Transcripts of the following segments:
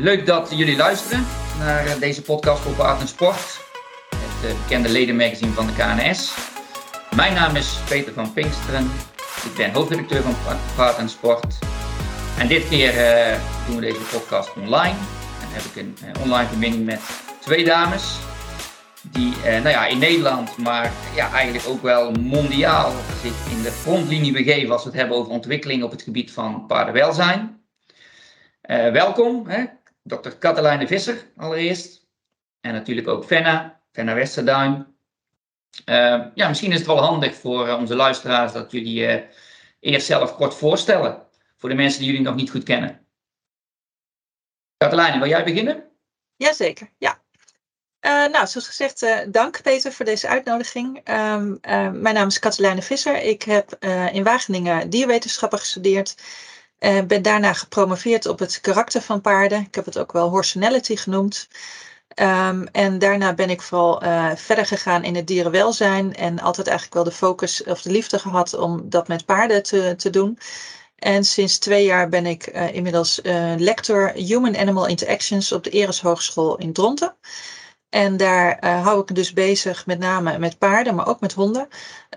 Leuk dat jullie luisteren naar eh, deze podcast over Art en Sport, het uh, bekende ledenmagazine van de KNS. Mijn naam is Peter van Pinksteren. Ik ben hoofdredacteur van Paard en Sport. En dit keer uh, doen we deze podcast online. En heb ik een online verbinding met twee dames die nou ja, in Nederland, maar ja, eigenlijk ook wel mondiaal zich in de frontlinie begeven als we het hebben over ontwikkeling op het gebied van paardenwelzijn. welkom, hè? Dr. Katelijne Visser allereerst. En natuurlijk ook Fenna, Fenna Westerduin. Uh, ja, misschien is het wel handig voor uh, onze luisteraars dat jullie uh, eerst zelf kort voorstellen. Voor de mensen die jullie nog niet goed kennen. Katelijne, wil jij beginnen? Jazeker, ja. nou, zoals gezegd, dank Peter voor deze uitnodiging. Um, mijn naam is Katelijne Visser. Ik heb in Wageningen dierwetenschappen gestudeerd. Uh, ben daarna gepromoveerd op het karakter van paarden. Ik heb het ook wel horsenality genoemd. Um, en daarna ben ik vooral uh, verder gegaan in het dierenwelzijn. En altijd eigenlijk wel de focus of de liefde gehad om dat met paarden te, te doen. En sinds twee jaar ben ik uh, inmiddels lector Human Animal Interactions op de Eres Hogeschool in Dronten. En daar uh, hou ik dus bezig met name met paarden, maar ook met honden.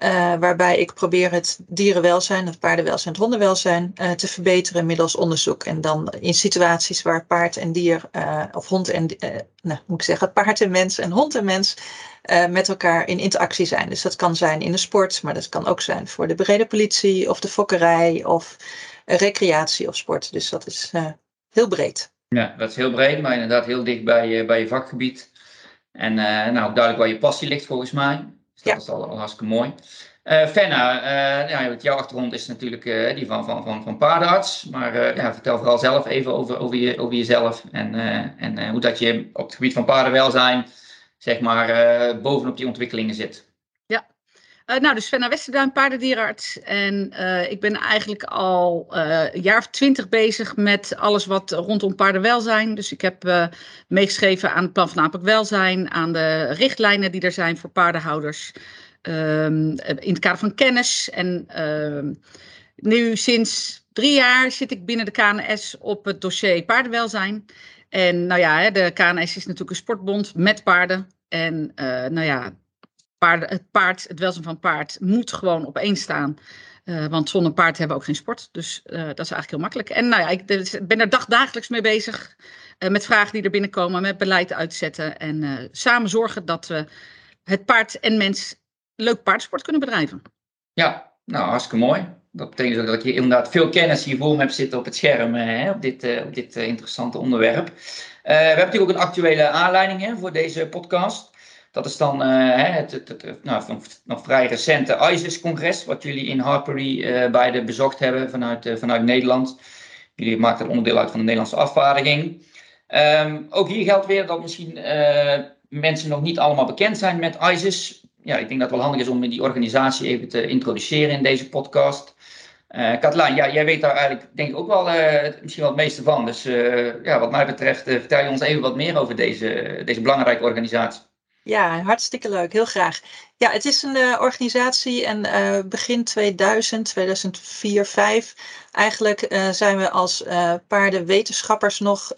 Uh, waarbij ik probeer het dierenwelzijn, het paardenwelzijn, het hondenwelzijn uh, te verbeteren middels onderzoek. En dan in situaties waar paard en dier, of hond en, nou moet ik zeggen, paard en mens en hond en mens met elkaar in interactie zijn. Dus dat kan zijn in de sport, maar dat kan ook zijn voor de brede politie of de fokkerij of recreatie of sport. Dus dat is heel breed. Ja, dat is heel breed, maar inderdaad heel dicht bij, bij je vakgebied. En uh, nou, duidelijk waar je passie ligt volgens mij. Dus dat is al, al, hartstikke mooi. Uh, Fenna, ja, jouw achtergrond is natuurlijk die van, van, van, van paardenarts. Maar ja, vertel vooral zelf even over, over, je, over jezelf. En, en hoe dat je op het gebied van paardenwelzijn, zeg maar, bovenop die ontwikkelingen zit. Uh, nou, dus Svenna Westerduin, paardendierarts. En uh, ik ben eigenlijk al uh, een jaar of twintig bezig met alles wat rondom paardenwelzijn. Dus ik heb meegeschreven aan het plan van aanpak welzijn, aan de richtlijnen die er zijn voor paardenhouders. Um, in het kader van kennis. En ehm, nu sinds drie jaar zit ik binnen de KNS op het dossier paardenwelzijn. En nou ja, de KNS is natuurlijk een sportbond met paarden. En nou ja, het paard, het welzijn van paard, moet gewoon op één staan. Uh, want zonder paard hebben we ook geen sport. Dus uh, dat is eigenlijk heel makkelijk. En nou ja, ik ben er dagdagelijks mee bezig. Uh, met vragen die er binnenkomen, met beleid uitzetten. En samen zorgen dat we het paard en mens leuk paardsport kunnen bedrijven. Ja, nou hartstikke mooi. Dat betekent ook dat je inderdaad veel kennis hier voor me hebt zitten op het scherm. Hè, op dit, dit interessante onderwerp. we hebben natuurlijk ook een actuele aanleiding hè, voor deze podcast. Dat is dan uh, het, het, het, nou, nog vrij recente ISIS-congres, wat jullie in Harpery uh, beide bezocht hebben vanuit, uh, vanuit Nederland. Jullie maakten onderdeel uit van de Nederlandse afvaardiging. Um, ook hier geldt weer dat misschien mensen nog niet allemaal bekend zijn met ISIS. Ja, ik denk dat het wel handig is om die organisatie even te introduceren in deze podcast. Uh, ja, jij weet daar eigenlijk denk ik ook wel misschien wel het meeste van. Dus ja, wat mij betreft vertel je ons even wat meer over deze, deze belangrijke organisatie. Ja, hartstikke leuk. Heel graag. Ja, het is een uh, organisatie en uh, begin 2000, 2004, 5 eigenlijk uh, zijn we als paardenwetenschappers nog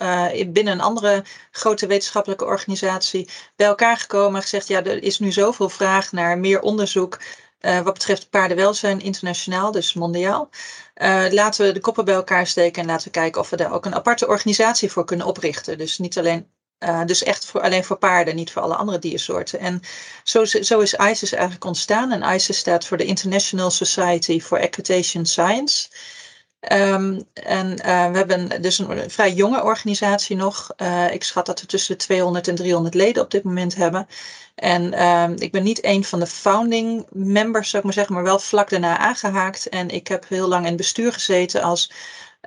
binnen een andere grote wetenschappelijke organisatie bij elkaar gekomen en gezegd, ja, er is nu zoveel vraag naar meer onderzoek wat betreft paardenwelzijn internationaal, dus mondiaal. laten we de koppen bij elkaar steken en laten we kijken of we daar ook een aparte organisatie voor kunnen oprichten. Dus niet alleen uh, dus echt voor, alleen voor paarden, niet voor alle andere diersoorten. En zo, zo is ISIS eigenlijk ontstaan. En ISIS staat voor de International Society for Equitation Science. Um, en uh, we hebben dus een vrij jonge organisatie nog. Uh, ik schat dat we tussen de 200 en 300 leden op dit moment hebben. En uh, ik ben niet een van de founding members, zou ik maar zeggen, maar wel vlak daarna aangehaakt. En ik heb heel lang in bestuur gezeten als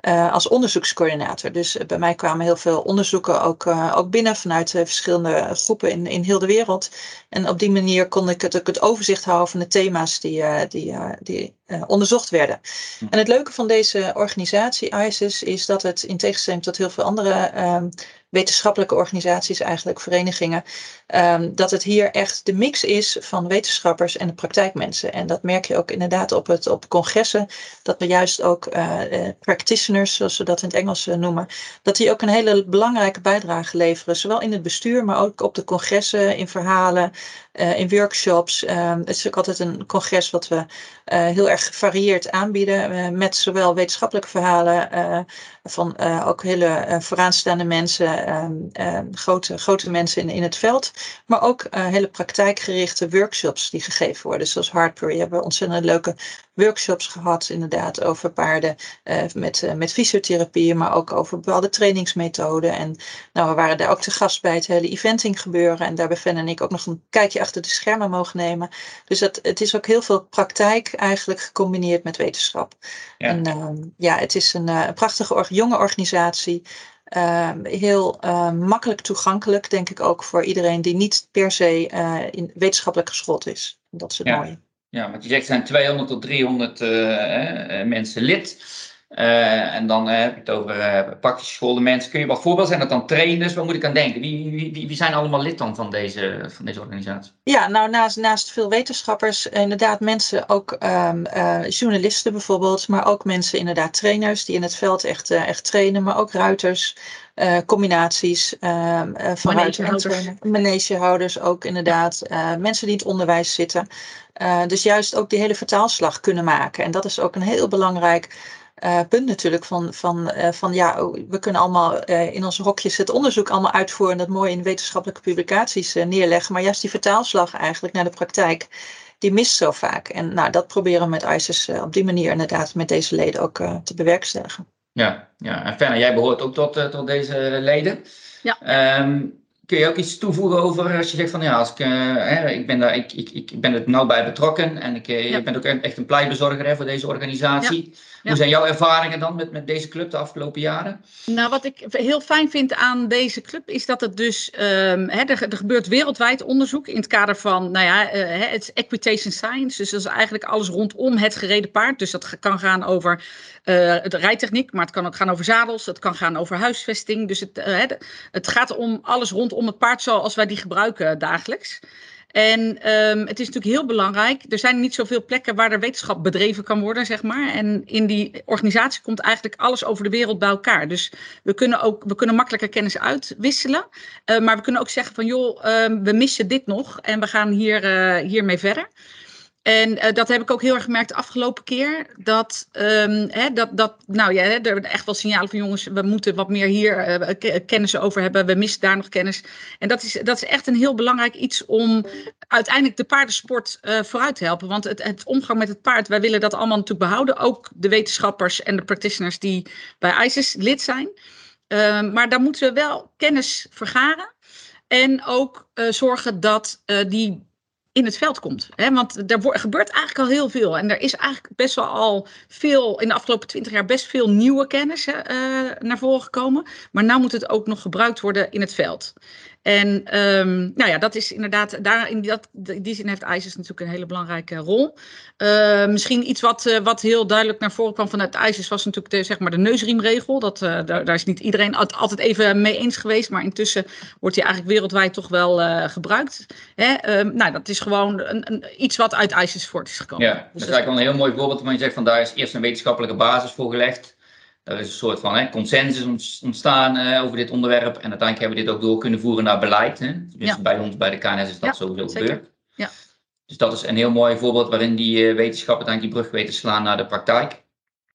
uh, als onderzoekscoördinator. Dus eh, bij mij kwamen heel veel onderzoeken ook, uh, ook binnen vanuit verschillende groepen in, in heel de wereld. En op die manier kon ik het, het overzicht houden van de thema's die, die, die onderzocht werden. Hm. En het leuke van deze organisatie, ISIS, is dat het in tegenstelling tot heel veel andere ehm, wetenschappelijke organisaties, eigenlijk verenigingen, ehm, dat het hier echt de mix is van wetenschappers en de praktijkmensen. En dat merk je ook inderdaad op, het, op congressen, dat we juist ook uh, practitioners, zoals we dat in het Engels noemen, dat die ook een hele belangrijke bijdrage leveren, zowel in het bestuur, maar ook op de congressen, in verhalen, in workshops. Um, het is ook altijd een congres wat we heel erg gevarieerd aanbieden, uh, met zowel wetenschappelijke verhalen van ook hele vooraanstaande mensen, ehm, grote, grote mensen in, in het veld, maar ook hele praktijkgerichte workshops die gegeven worden, zoals Hartbury. Hebben ontzettend leuke workshops gehad, inderdaad, over paarden met, met fysiotherapie, maar ook over bepaalde trainingsmethoden. En nou, we waren daar ook te gast bij het hele eventing gebeuren en daar hebben en ik ook nog een kijkje achter de schermen mogen nemen. Dus dat, het is ook heel veel praktijk eigenlijk gecombineerd met wetenschap. Ja. En uh, ja, het is een, uh, prachtige or jonge organisatie. Uh, heel makkelijk toegankelijk, denk ik ook voor iedereen die niet per se in wetenschappelijk geschoold is. Dat is het ja. mooie. Ja, want je zegt er zijn 200 tot 300 mensen lid. Uh, en dan uh, heb je het over uh, praktisch geschoolde mensen. Kun je wat voorbeelden zijn dat dan trainers? Waar moet ik aan denken? Wie, wie, wie, zijn allemaal lid dan van deze, van deze organisatie? Ja, nou naast, naast veel wetenschappers, inderdaad mensen, ook um, journalisten bijvoorbeeld, maar ook mensen, inderdaad trainers die in het veld echt, echt trainen, maar ook ruiters. combinaties van manegehouders. manegehouders ook inderdaad. mensen die in het onderwijs zitten. dus juist ook die hele vertaalslag kunnen maken. En dat is ook een heel belangrijk uh, punt natuurlijk van, van, uh, van ja, oh, we kunnen allemaal uh, in onze hokjes het onderzoek allemaal uitvoeren en dat mooi in wetenschappelijke publicaties neerleggen. Maar juist die vertaalslag eigenlijk naar de praktijk, die mist zo vaak. En nou, dat proberen we met ISIS op die manier inderdaad met deze leden ook te bewerkstelligen. Ja, ja. en Fenna, jij behoort ook tot, tot deze leden. Ja. Um, kun je ook iets toevoegen over als je zegt van ja, als ik, hè, ik, ben daar, ik, ik, ik ben er nauw bij betrokken en ik, ja. je bent ook echt een pleitbezorger hè, voor deze organisatie. Ja. Hoe zijn jouw ervaringen dan met, met deze club de afgelopen jaren? Nou, wat ik heel fijn vind aan deze club is dat het dus, um, hè, er, er, gebeurt wereldwijd onderzoek in het kader van, nou ja, uh, het equitation science. Dus dat is eigenlijk alles rondom het gereden paard. Dus dat kan gaan over uh, de rijtechniek, maar het kan ook gaan over zadels, het kan gaan over huisvesting. Dus het, uh, het gaat om alles rondom het paard zoals wij die gebruiken dagelijks. En um, het is natuurlijk heel belangrijk. Er zijn niet zoveel plekken waar er wetenschap bedreven kan worden, zeg maar. En in die organisatie komt eigenlijk alles over de wereld bij elkaar. Dus we kunnen ook we kunnen makkelijker kennis uitwisselen. Uh, maar we kunnen ook zeggen van joh, uh, we missen dit nog en we gaan hier, uh, hiermee verder. En uh, dat heb ik ook heel erg gemerkt de afgelopen keer. Dat, um, hè, dat, dat nou ja, er echt wel signalen van jongens, we moeten wat meer hier uh, kennis over hebben. We missen daar nog kennis. En dat is, dat is echt een heel belangrijk iets om uiteindelijk de paardensport uh, vooruit te helpen. Want het, het omgang met het paard, wij willen dat allemaal natuurlijk behouden. Ook de wetenschappers en de practitioners die bij ISIS lid zijn. Uh, maar daar moeten we wel kennis vergaren. En ook zorgen dat die in het veld komt. Hè? Want er gebeurt eigenlijk al heel veel. En er is eigenlijk best wel al veel, in de afgelopen twintig jaar, best veel nieuwe kennis uh, naar voren gekomen. Maar nu moet het ook nog gebruikt worden in het veld. En um, nou ja, dat is inderdaad, daar in dat, die zin heeft ISIS natuurlijk een hele belangrijke rol. Uh, misschien iets wat, uh, wat heel duidelijk naar voren kwam vanuit ISIS was natuurlijk de, zeg maar de neusriemregel. Dat, uh, daar, daar, is niet iedereen altijd even mee eens geweest, maar intussen wordt die eigenlijk wereldwijd toch wel gebruikt. Hè? Uh, nou, dat is gewoon een, een, iets wat uit ISIS voort is gekomen. Ja, dat dus is eigenlijk wel een heel mooi voorbeeld, want je zegt van daar is eerst een wetenschappelijke basis voor gelegd. Er is een soort van hè, consensus ontstaan uh, over dit onderwerp. En uiteindelijk hebben we dit ook door kunnen voeren naar beleid. Hè. Dus ja. bij ons, bij de KNS, is dat ja, sowieso zeker. gebeurd. Ja. Dus dat is een heel mooi voorbeeld waarin die uh, wetenschap uiteindelijk die brug weten slaan naar de praktijk.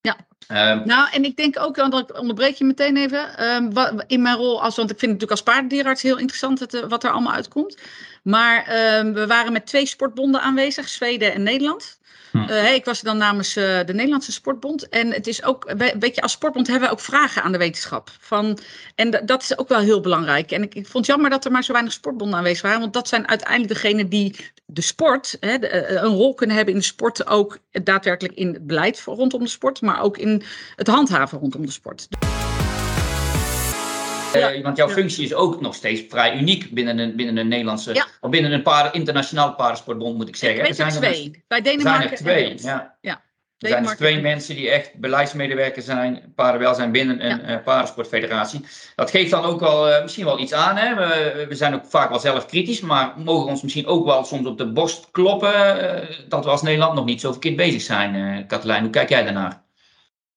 Ja. Um, nou, en ik denk ook, want ik onderbreek je meteen even, um, wat, in mijn rol als, want ik vind het natuurlijk als paardendierarts heel interessant het, wat er allemaal uitkomt. Maar um, we waren met twee sportbonden aanwezig, Zweden en Nederland. Hm. Hey, ik was dan namens uh, de Nederlandse Sportbond. En het is ook, weet je, als sportbond hebben we ook vragen aan de wetenschap. Van, en dat is ook wel heel belangrijk. En ik, ik vond het jammer dat er maar zo weinig sportbonden aanwezig waren. Want dat zijn uiteindelijk degenen die de sport, hè, de, een rol kunnen hebben in de sport. Ook daadwerkelijk in het beleid rondom de sport. Maar ook in het handhaven rondom de sport. Ja, uh, want jouw ja. functie is ook nog steeds vrij uniek binnen een, binnen een Nederlandse, ja. of binnen een paar, internationaal paardensportbond moet ik zeggen. Ik weet er, zijn er twee. Er, Bij Denemarken zijn er twee, ja. ja. Er zijn dus twee mensen die echt beleidsmedewerker zijn, paardenwelzijn binnen een ja. paardensportfederatie. Dat geeft dan ook wel misschien wel iets aan. Hè? We, we, zijn ook vaak wel zelf kritisch, maar mogen ons misschien ook wel soms op de borst kloppen dat we als Nederland nog niet zo verkeerd bezig zijn. Uh, Katelijn, hoe kijk jij daarnaar?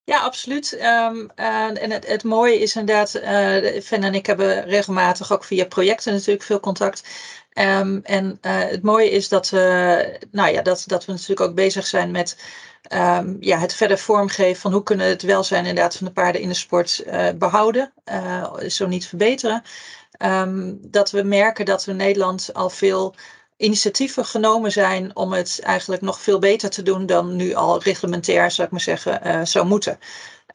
Ja, absoluut. Uh, en het, het, mooie is inderdaad, uh, en ik hebben regelmatig ook via projecten natuurlijk veel contact. Um, en uh, het mooie is dat, nou ja, dat, dat we natuurlijk ook bezig zijn met um, ja, het verder vormgeven van hoe kunnen we het welzijn inderdaad van de paarden in de sport behouden, zo niet verbeteren. dat we merken dat we Nederland al veel initiatieven genomen zijn om het eigenlijk nog veel beter te doen dan nu al reglementair, zou ik maar zeggen, uh, zou moeten.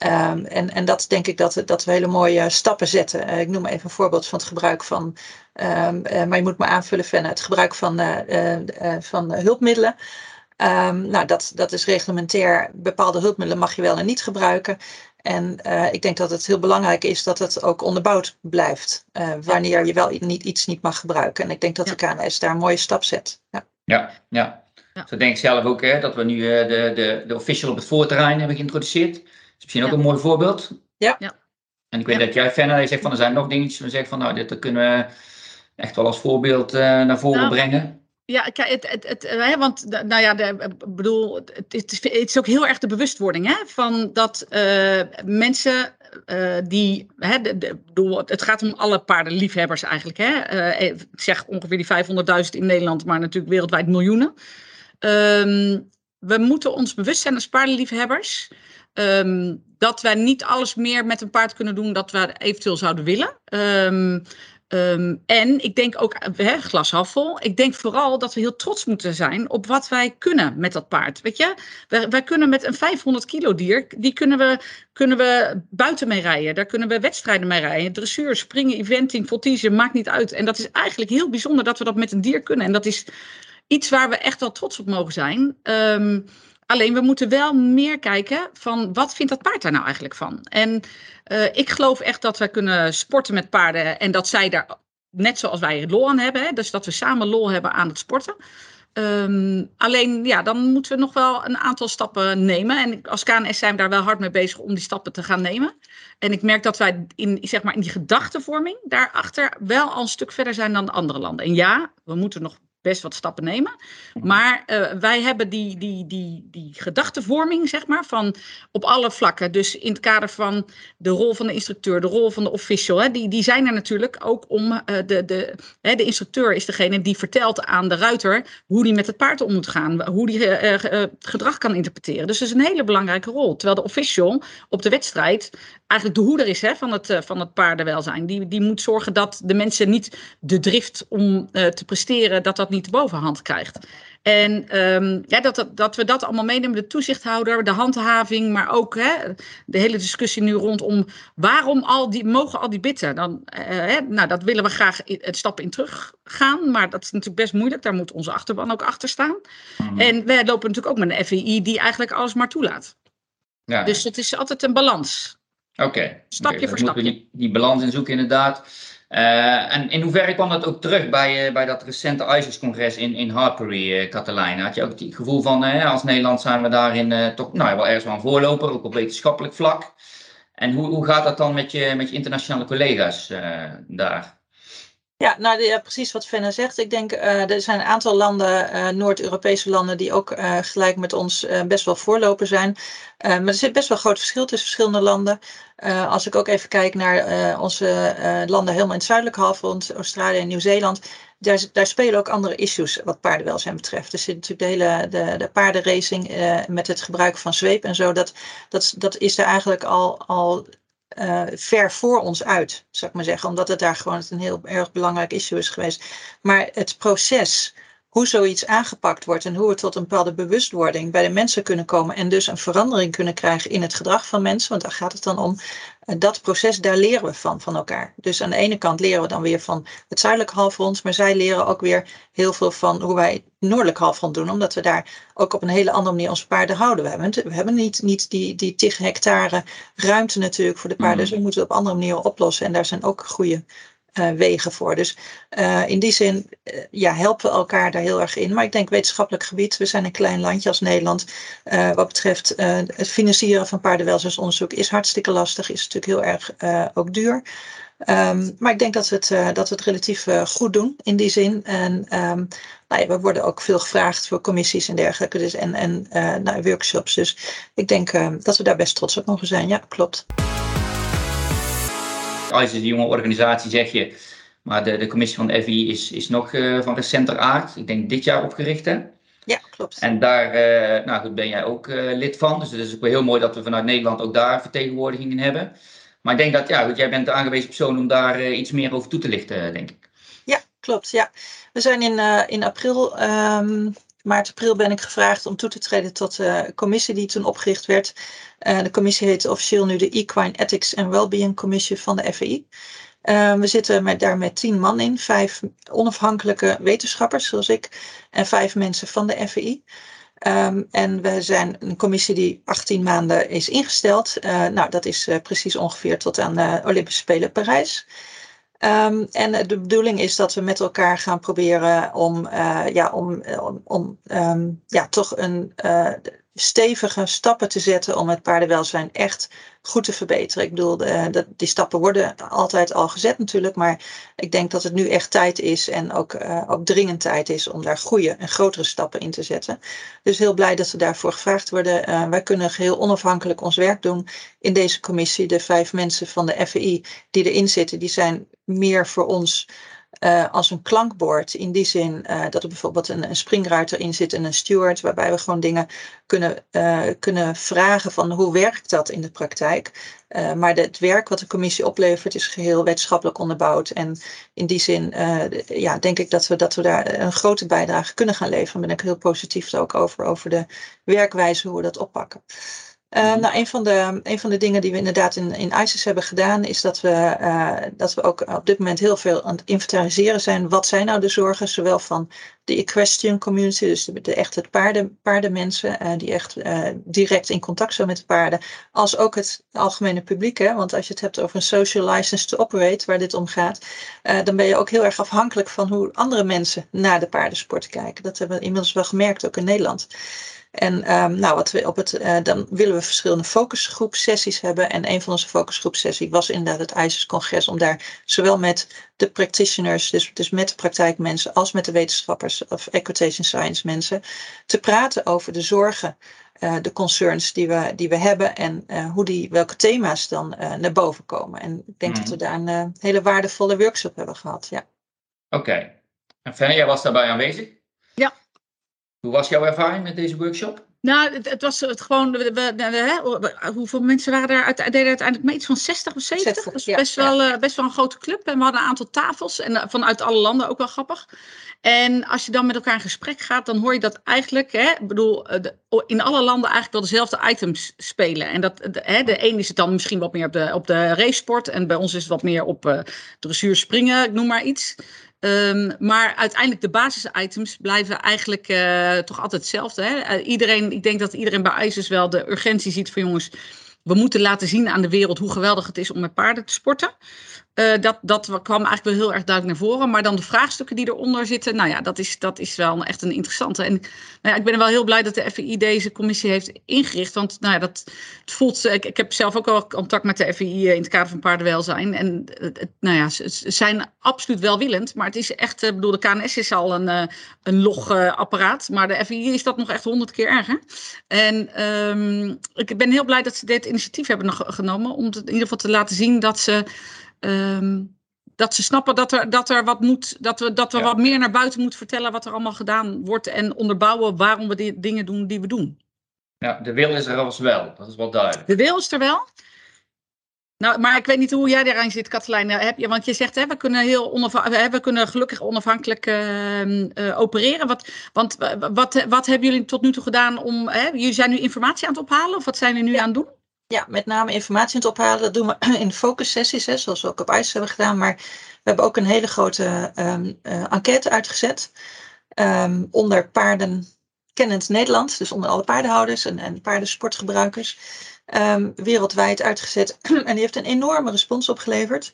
Um, en, en dat denk ik dat, dat we hele mooie stappen zetten. Uh, ik noem even een voorbeeld van het gebruik van, um, uh, maar je moet me aanvullen, Fenne, het gebruik van, van hulpmiddelen. Um, nou, dat, dat is reglementair. Bepaalde hulpmiddelen mag je wel en niet gebruiken. En uh, ik denk dat het heel belangrijk is dat het ook onderbouwd blijft. Uh, wanneer je wel niet, iets niet mag gebruken. En ik denk dat de KNS daar een mooie stap zet. Ja, ja. ja. ja. Zo denk ik zelf ook hè, dat we nu uh, de, de, de official op het voorterrein hebben geïntroduceerd. Dat is misschien ook een mooi voorbeeld. Ja. ja. En ik weet dat jij, Fenna, je zegt van er zijn nog dingetjes. We zeggen van nou, dit kunnen we echt wel als voorbeeld naar voren nou, brengen. Ja, kijk, het, het, het, hè, want nou ja, de, bedoel, het, het, het, is ook heel erg de bewustwording hè, van dat uh, mensen die, hè, de, de, bedoel, het gaat om alle paardenliefhebbers eigenlijk. Hè. Zeg ongeveer die 500.000 in Nederland, maar natuurlijk wereldwijd miljoenen. Um, we moeten ons bewust zijn als paardenliefhebbers. Um, dat wij niet alles meer met een paard kunnen doen dat we eventueel zouden willen. Um, Um, en ik denk ook, hè, ik denk vooral dat we heel trots moeten zijn op wat wij kunnen met dat paard. Weet je, wij, kunnen met een 500 kilo dier, die kunnen we, kunnen we buiten mee rijden. Daar kunnen we wedstrijden mee rijden. Dressuur, springen, eventing, voltige, maakt niet uit. En dat is eigenlijk heel bijzonder dat we dat met een dier kunnen. En dat is iets waar we echt wel trots op mogen zijn. Um, Alleen we moeten wel meer kijken van wat vindt dat paard daar nou eigenlijk van? En uh, ik geloof echt dat we kunnen sporten met paarden en dat zij daar net zoals wij lol aan hebben. Hè? Dus dat we samen lol hebben aan het sporten. Um, alleen ja, dan moeten we nog wel een aantal stappen nemen. En als KNS zijn we daar wel hard mee bezig om die stappen te gaan nemen. En ik merk dat wij in, zeg maar, in die gedachtenvorming daarachter wel al een stuk verder zijn dan de andere landen. En ja, we moeten nog best wat stappen nemen. Mhm. Maar uh, wij hebben die, die, die, die gedachtenvorming, zeg maar, van op alle vlakken. Dus in het kader van de rol van de instructeur, de rol van de official, hè, die, die zijn er natuurlijk ook om. Uh, de, de, hè, de instructeur is degene die vertelt aan de ruiter hoe die met het paard om moet gaan, hoe die uh, gedrag kan interpreteren. Dus dat is een hele belangrijke rol. Terwijl de official op de wedstrijd eigenlijk de hoeder is hè, van, het, van het paardenwelzijn. Die, die moet zorgen dat de mensen niet de drift om te presteren, dat dat niet de bovenhand krijgt. En um, ja, dat, dat, dat we dat allemaal meenemen, de toezichthouder, de handhaving, maar ook hè, de hele discussie nu rondom waarom al die, mogen al die bitten. Dan, uh, hè, nou, dat willen we graag het stappen in teruggaan, maar dat is natuurlijk best moeilijk. Daar moet onze achterban ook achter staan. Mhm. En we lopen natuurlijk ook met een FEI die eigenlijk alles maar toelaat. Ja. Dus het is altijd een balans. Oké. Stapje okay, voor stapje. Die, die balans in zoeken inderdaad. Uh, en in hoeverre kwam dat ook terug bij, uh, bij dat recente ISIS-congres in, in Hartbury, uh, Katelijn? Had je ook het gevoel van, als Nederland zijn we daarin toch nou, wel ergens wel een voorloper, ook op wetenschappelijk vlak. En hoe, hoe gaat dat dan met je, met je internationale collega's daar? Ja, nou ja, precies wat Fenne zegt. Ik denk uh, er zijn een aantal landen, uh, Noord-Europese landen, die ook uh, gelijk met ons best wel voorloper zijn. maar er zit best wel groot verschil tussen verschillende landen. als ik ook even kijk naar onze landen helemaal in het zuidelijke halfrond, Australië en Nieuw-Zeeland, daar, daar, spelen ook andere issues wat paardenwelzijn betreft. Er zit natuurlijk de hele de, de paardenracing met het gebruik van zweep en zo. Dat, dat, dat is er eigenlijk al, al uh, ver voor ons uit, zou ik maar zeggen. Omdat het daar gewoon een heel erg belangrijk issue is geweest. Maar het proces, hoe zoiets aangepakt wordt en hoe we tot een bepaalde bewustwording bij de mensen kunnen komen en dus een verandering kunnen krijgen in het gedrag van mensen, want daar gaat het dan om, dat proces, daar leren we van, van elkaar. Dus aan de ene kant leren we dan weer van het zuidelijke halfrond, maar zij leren ook weer heel veel van hoe wij het noordelijke halfrond doen, omdat we daar ook op een hele andere manier onze paarden houden. We hebben, we hebben niet, niet die, die tig hectare ruimte natuurlijk voor de paarden, mm. dus we moeten het op andere manieren oplossen en daar zijn ook goede wegen voor. Dus in die zin ja, helpen we elkaar daar heel erg in. Maar ik denk wetenschappelijk gebied, we zijn een klein landje als Nederland. wat betreft het financieren van paardenwelzijnsonderzoek is hartstikke lastig, is natuurlijk heel erg ook duur. Um, maar ik denk dat we het, dat we het relatief goed doen in die zin. En um, nou ja, we worden ook veel gevraagd voor commissies en dergelijke dus, en, en nou, workshops. Dus ik denk dat we daar best trots op mogen zijn. Ja, klopt. Als een jonge organisatie zeg je, maar de, de commissie van de FI is, is nog van recenter aard. Ik denk dit jaar opgericht hè? Ja, klopt. En daar nou goed, ben jij ook lid van. Dus het is ook wel heel mooi dat we vanuit Nederland ook daar vertegenwoordiging in hebben. Maar ik denk dat ja, jij bent de aangewezen persoon om daar iets meer over toe te lichten, denk ik. Ja, klopt. Ja. We zijn in, in april, um, maart, april ben ik gevraagd om toe te treden tot de commissie die toen opgericht werd. Uh, de commissie heet officieel nu de Equine Ethics and Wellbeing Commissie van de FEI. we zitten met, daar met tien man in, vijf onafhankelijke wetenschappers zoals ik en vijf mensen van de FEI. Um, en we zijn een commissie die 18 maanden is ingesteld. Uh, nou, dat is precies ongeveer tot aan de Olympische Spelen Parijs. Um, en de bedoeling is dat we met elkaar gaan proberen om, uh, ja, om, om, um, ja, toch een stevige stappen te zetten om het paardenwelzijn echt goed te verbeteren. Ik bedoel, de, die stappen worden altijd al gezet natuurlijk, maar ik denk dat het nu echt tijd is en ook, uh, ook dringend tijd is om daar goede en grotere stappen in te zetten. Dus heel blij dat we daarvoor gevraagd worden. Uh, wij kunnen geheel onafhankelijk ons werk doen in deze commissie. De vijf mensen van de FEI die erin zitten, die zijn meer voor ons uh, als een klankbord. In die zin uh, dat er bijvoorbeeld een, een springruiter in zit en een steward, waarbij we gewoon dingen kunnen, uh, kunnen vragen van hoe werkt dat in de praktijk. maar het werk wat de commissie oplevert is geheel wetenschappelijk onderbouwd. En in die zin ja, denk ik dat we, dat we daar een grote bijdrage kunnen gaan leveren. Daar ben ik heel positief ook over, over de werkwijze hoe we dat oppakken. Uh, nou, een van, de, een van de dingen die we inderdaad in, in ISIS hebben gedaan, is dat we, uh, dat we ook op dit moment heel veel aan het inventariseren zijn. Wat zijn nou de zorgen, zowel van de equestrian community, dus de, de echt het paarden, paardenmensen, uh, die echt direct in contact zijn met de paarden, als ook het algemene publiek. Hè? Want als je het hebt over een social license to operate, waar dit om gaat, dan ben je ook heel erg afhankelijk van hoe andere mensen naar de paardensport kijken. Dat hebben we inmiddels wel gemerkt, ook in Nederland. En um, nou, wat we op het, uh, dan willen we verschillende focusgroepsessies hebben. En een van onze focusgroepsessies was inderdaad het ISIS-congres. Om daar zowel met de practitioners, dus, dus met de praktijkmensen, als met de wetenschappers of equitation science mensen, te praten over de zorgen, uh, de concerns die we, die we hebben en uh, hoe die, welke thema's dan naar boven komen. En ik denk mm. dat we daar een hele waardevolle workshop hebben gehad. Ja. Oké. Okay. En Fanny, jij was daarbij aanwezig? Hoe was jouw ervaring met deze workshop? Nou, het, het was het gewoon. We, we, hoeveel mensen waren daar? Deden uiteindelijk mee? Iets van 60 of 70. 60, dat is best, wel, ja. best wel een grote club. En we hadden een aantal tafels. En vanuit alle landen ook wel grappig. En als je dan met elkaar in gesprek gaat, dan hoor je dat eigenlijk. Hè, bedoel, in alle landen eigenlijk wel dezelfde items spelen. En dat, hè, de een is het dan misschien wat meer op de, op de racesport. En bij ons is het wat meer op uh, dressuur springen, ik noem maar iets. Um, maar uiteindelijk de basisitems blijven eigenlijk uh, toch altijd hetzelfde. Hè? Uh, iedereen, ik denk dat iedereen bij ISIS wel de urgentie ziet van jongens, we moeten laten zien aan de wereld hoe geweldig het is om met paarden te sporten. Uh, dat, dat kwam eigenlijk wel heel erg duidelijk naar voren. Maar dan de vraagstukken die eronder zitten, nou ja, dat is, dat is wel echt een interessante. En nou ja, ik ben wel heel blij dat de FII deze commissie heeft ingericht. Want nou ja, dat het voelt. Ik, ik heb zelf ook al contact met de FII in het kader van paardenwelzijn. En nou ja, ze, zijn absoluut welwillend. Maar het is echt, ik bedoel, de KNS is al een, een logapparaat. Maar de FII is dat nog echt honderd keer erger. En um, ik ben heel blij dat ze dit initiatief hebben genomen. Om in ieder geval te laten zien dat ze. Um, dat ze snappen dat er, dat er wat moet, dat we, dat we ja. wat meer naar buiten moeten vertellen wat er allemaal gedaan wordt en onderbouwen waarom we die dingen doen die we doen. Ja, de wil is er als wel, dat is wel duidelijk. De wil is er wel. Nou, maar ik weet niet hoe jij daaraan zit, Katelijn. Heb je, want je zegt, hè, we, kunnen heel we kunnen gelukkig onafhankelijk uh, uh, opereren. Wat, want wat, wat hebben jullie tot nu toe gedaan om... Hè, jullie zijn nu informatie aan het ophalen of wat zijn jullie nu ja. aan het doen? Ja, met name informatie aan het ophalen. Dat doen we in focussessies, hè, zoals we ook op ICE hebben gedaan. Maar we hebben ook een hele grote um, enquête uitgezet. Um, onder paarden kennend Nederland. Dus onder alle paardenhouders en, en paardensportgebruikers. ehm, wereldwijd uitgezet. en die heeft een enorme respons opgeleverd.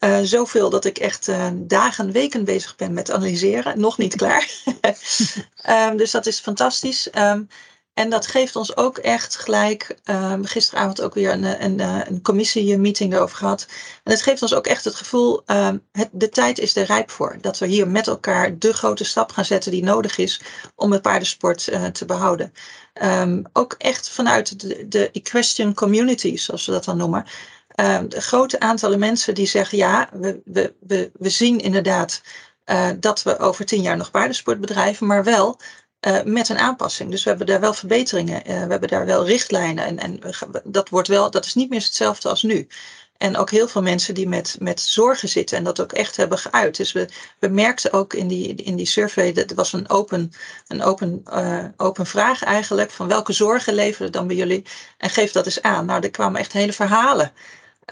Uh, zoveel dat ik echt uh, dagen, weken bezig ben met analyseren. Nog niet klaar. dus dat is fantastisch. Um, en dat geeft ons ook echt gelijk, um, gisteravond ook weer een, een, een commissiemeeting erover gehad. En het geeft ons ook echt het gevoel, um, het, de tijd is er rijp voor. Dat we hier met elkaar de grote stap gaan zetten die nodig is om het paardensport uh, te behouden. Um, ook echt vanuit de, de equestrian community, zoals we dat dan noemen. De grote aantallen mensen die zeggen, ja, we, we, we, we zien inderdaad dat we over tien jaar nog paardensport bedrijven, maar wel uh, met een aanpassing. Dus we hebben daar wel verbeteringen, uh, we hebben daar wel richtlijnen en, en dat wordt wel, dat is niet meer hetzelfde als nu. En ook heel veel mensen die met, met zorgen zitten en dat ook echt hebben geuit. Dus we, we merkten ook in die, in die survey, dat was een open, een open, uh, open vraag eigenlijk, van welke zorgen leveren dan bij jullie? En geef dat eens aan. Nou, er kwamen echt hele verhalen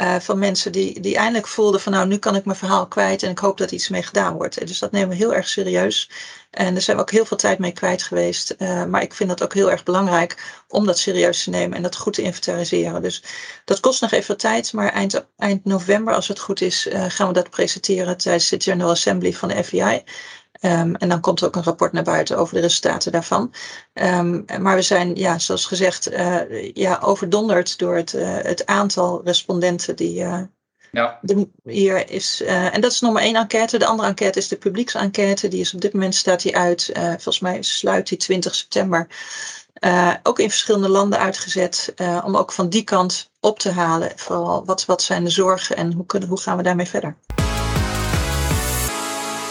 uh, van mensen die, die eindelijk voelden van nou, nu kan ik mijn verhaal kwijt en ik hoop dat iets mee gedaan wordt. Dus dat nemen we heel erg serieus. En daar zijn we ook heel veel tijd mee kwijt geweest. Uh, maar ik vind dat ook heel erg belangrijk om dat serieus te nemen en dat goed te inventariseren. Dus dat kost nog even tijd, maar eind, eind november, als het goed is, uh, gaan we dat presenteren tijdens de General Assembly van de FBI. Um, en dan komt er ook een rapport naar buiten over de resultaten daarvan. Um, maar we zijn, ja, zoals gezegd, uh, ja, overdonderd door het, uh, het aantal respondenten die uh, ja. de, hier is. en dat is nog maar één enquête. De andere enquête is de publieksenquête. Die is op dit moment staat die uit. volgens mij sluit die 20 september. ook in verschillende landen uitgezet. om ook van die kant op te halen. Vooral wat, wat zijn de zorgen en hoe, kunnen, hoe gaan we daarmee verder?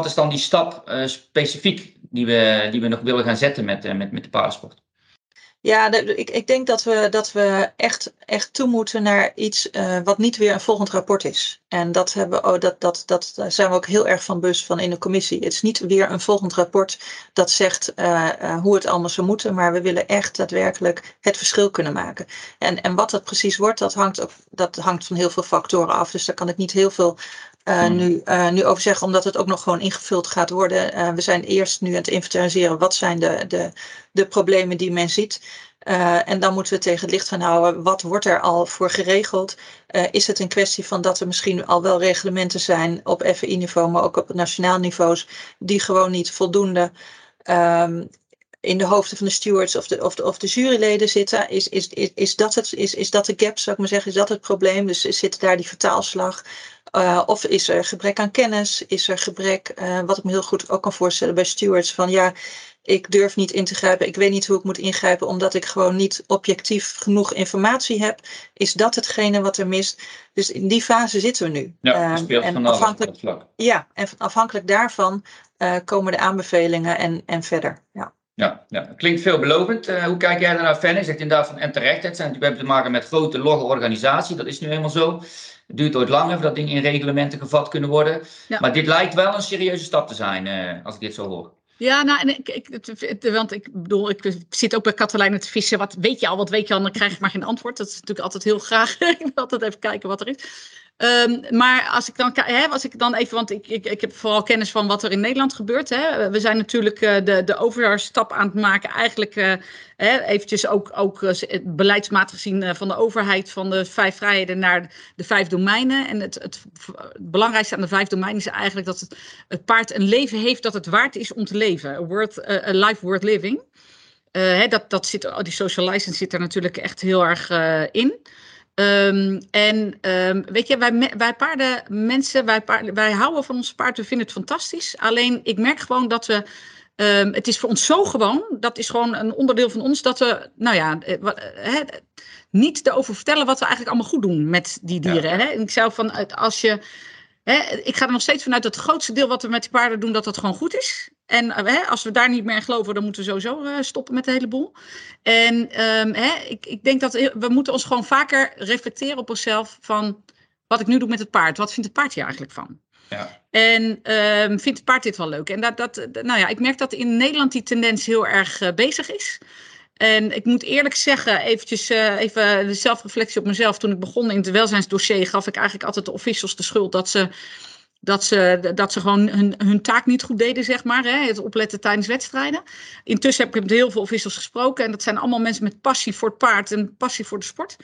Wat is dan die stap uh, specifiek die we, die we nog willen gaan zetten met, uh, met, met de paardensport? Ja, ik, ik denk dat we, dat we echt, echt toe moeten naar iets uh, wat niet weer een volgend rapport is. En dat, hebben, oh, dat, dat, dat, daar zijn we ook heel erg van bewust van in de commissie. Het is niet weer een volgend rapport dat zegt hoe het allemaal zou moeten, maar we willen echt daadwerkelijk het verschil kunnen maken. En, en wat dat precies wordt, dat hangt, ook, dat hangt van heel veel factoren af. Dus daar kan ik niet heel veel uh, nu, uh, nu over zeggen, omdat het ook nog gewoon ingevuld gaat worden. Uh, we zijn eerst nu aan het inventariseren wat zijn de, de, de problemen die men ziet. en dan moeten we tegen het licht gaan houden, wat wordt er al voor geregeld? is het een kwestie van dat er misschien al wel reglementen zijn op FI-niveau, maar ook op nationaal niveaus, die gewoon niet voldoende um, in de hoofden van de stewards of de, of de, of de juryleden zitten. Is, is, is, is, dat het, is, is dat de gap, zou ik maar zeggen? Is dat het probleem? Dus zit daar die vertaalslag? Uh, of is er gebrek aan kennis? Is er gebrek, uh, wat ik me heel goed ook kan voorstellen bij stewards, van ja, ik durf niet in te grijpen, ik weet niet hoe ik moet ingrijpen, omdat ik gewoon niet objectief genoeg informatie heb. Is dat hetgene wat er mist? Dus in die fase zitten we nu. Ja, uh, speelt en afhankelijk, vlak. Ja, en afhankelijk daarvan komen de aanbevelingen en, en verder. Ja. Ja, ja, klinkt veelbelovend. Uh, hoe kijk jij daarnaar? Je zegt inderdaad van en terecht. Het zijn, we hebben te maken met grote, logge organisaties. Dat is nu helemaal zo. Het duurt ooit langer voordat dingen in reglementen gevat kunnen worden. Ja. Maar dit lijkt wel een serieuze stap te zijn, uh, als ik dit zo hoor. Ja, nou, en ik, ik, want ik bedoel, ik zit ook bij Katelijnen te vissen. Wat weet je al, wat weet je al, dan krijg ik maar geen antwoord. Dat is natuurlijk altijd heel graag. ik wil altijd even kijken wat er is. Um, maar als ik dan, hè, als ik dan even, want ik, ik, ik heb vooral kennis van wat er in Nederland gebeurt. We zijn natuurlijk uh, de, de overstap aan het maken, eigenlijk uh, eventjes ook, ook uh, beleidsmatig gezien van de overheid van de vijf vrijheden naar de vijf domeinen. En het, het, belangrijkste aan de vijf domeinen is eigenlijk dat het, het paard een leven heeft dat het waard is om te leven. Worth, a life worth living. Dat, dat zit, die social license zit er natuurlijk echt heel erg in. Um, en um, weet je, wij, wij paarden, mensen, wij, paarden, wij houden van ons paard, we vinden het fantastisch. Alleen ik merk gewoon dat we, um, het is voor ons zo gewoon, dat is gewoon een onderdeel van ons, dat we, nou ja, he, niet erover vertellen wat we eigenlijk allemaal goed doen met die dieren. Ja. Hè? En ik zou van, als je, hè, ik ga er nog steeds vanuit dat het grootste deel wat we met die paarden doen, dat dat gewoon goed is. En hè, als we daar niet meer in geloven, dan moeten we sowieso uh, stoppen met de hele boel. En um, hè, ik, ik denk dat we moeten ons gewoon vaker reflecteren op onszelf van wat ik nu doe met het paard. Wat vindt het paard hier eigenlijk van? Ja. En um, vindt het paard dit wel leuk? En dat, dat, nou ja, ik merk dat in Nederland die tendens heel erg uh, bezig is. En ik moet eerlijk zeggen, eventjes uh, even de zelfreflectie op mezelf. Toen ik begon in het welzijnsdossier gaf ik eigenlijk altijd de officials de schuld dat ze dat ze, dat ze gewoon hun, hun taak niet goed deden, zeg maar. Hè, het opletten tijdens wedstrijden. Intussen heb ik met heel veel officials gesproken. En dat zijn allemaal mensen met passie voor het paard en passie voor de sport.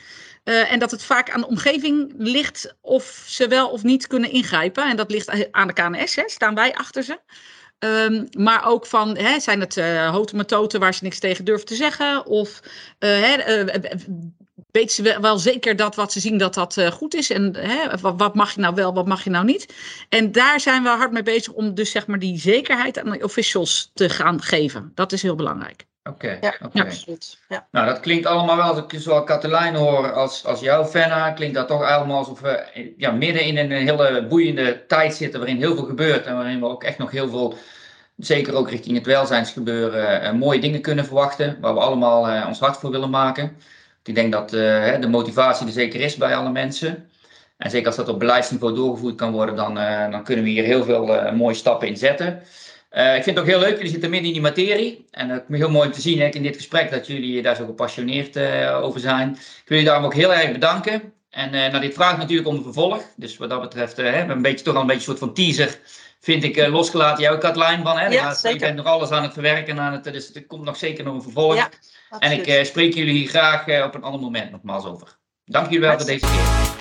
Uh, en dat het vaak aan de omgeving ligt of ze wel of niet kunnen ingrijpen. En dat ligt aan de KNS, staan wij achter ze. Um, maar ook van, hè, zijn het uh, houten metoten waar ze niks tegen durven te zeggen? Of uh, hè, uh, weten ze wel zeker dat wat ze zien dat dat goed is? En hè, wat, wat, mag je nou wel, wat mag je nou niet? En daar zijn we hard mee bezig om dus zeg maar die zekerheid aan de officials te gaan geven. Dat is heel belangrijk. Oké, okay, ja, okay. absoluut. Ja. Nou, dat klinkt allemaal wel, als ik zowel Katelijn hoor als, als jou, Fenna, klinkt dat toch allemaal alsof we ja, midden in een hele boeiende tijd zitten waarin heel veel gebeurt en waarin we ook echt nog heel veel, zeker ook richting het welzijnsgebeuren, uh, mooie dingen kunnen verwachten, waar we allemaal uh, ons hart voor willen maken. Ik denk dat uh, de motivatie er zeker is bij alle mensen. En zeker als dat op beleidsniveau doorgevoerd kan worden, dan, dan kunnen we hier heel veel mooie stappen in zetten. Uh, ik vind het ook heel leuk, jullie zitten midden in die materie. En het is heel mooi om te zien hè, in dit gesprek dat jullie daar zo gepassioneerd uh, over zijn. Ik wil jullie daarom ook heel erg bedanken. En uh, nou, dit vraagt natuurlijk om een vervolg. Dus wat dat betreft hè, we hebben een beetje, toch al een beetje een soort van teaser, vind ik, losgelaten. Jouw Katlijn van, hè? Ja, je bent nog alles aan het verwerken, aan het, dus er komt nog zeker nog een vervolg. Ja, en ik spreek jullie hier graag op een ander moment nogmaals over. Dank jullie wel voor deze keer.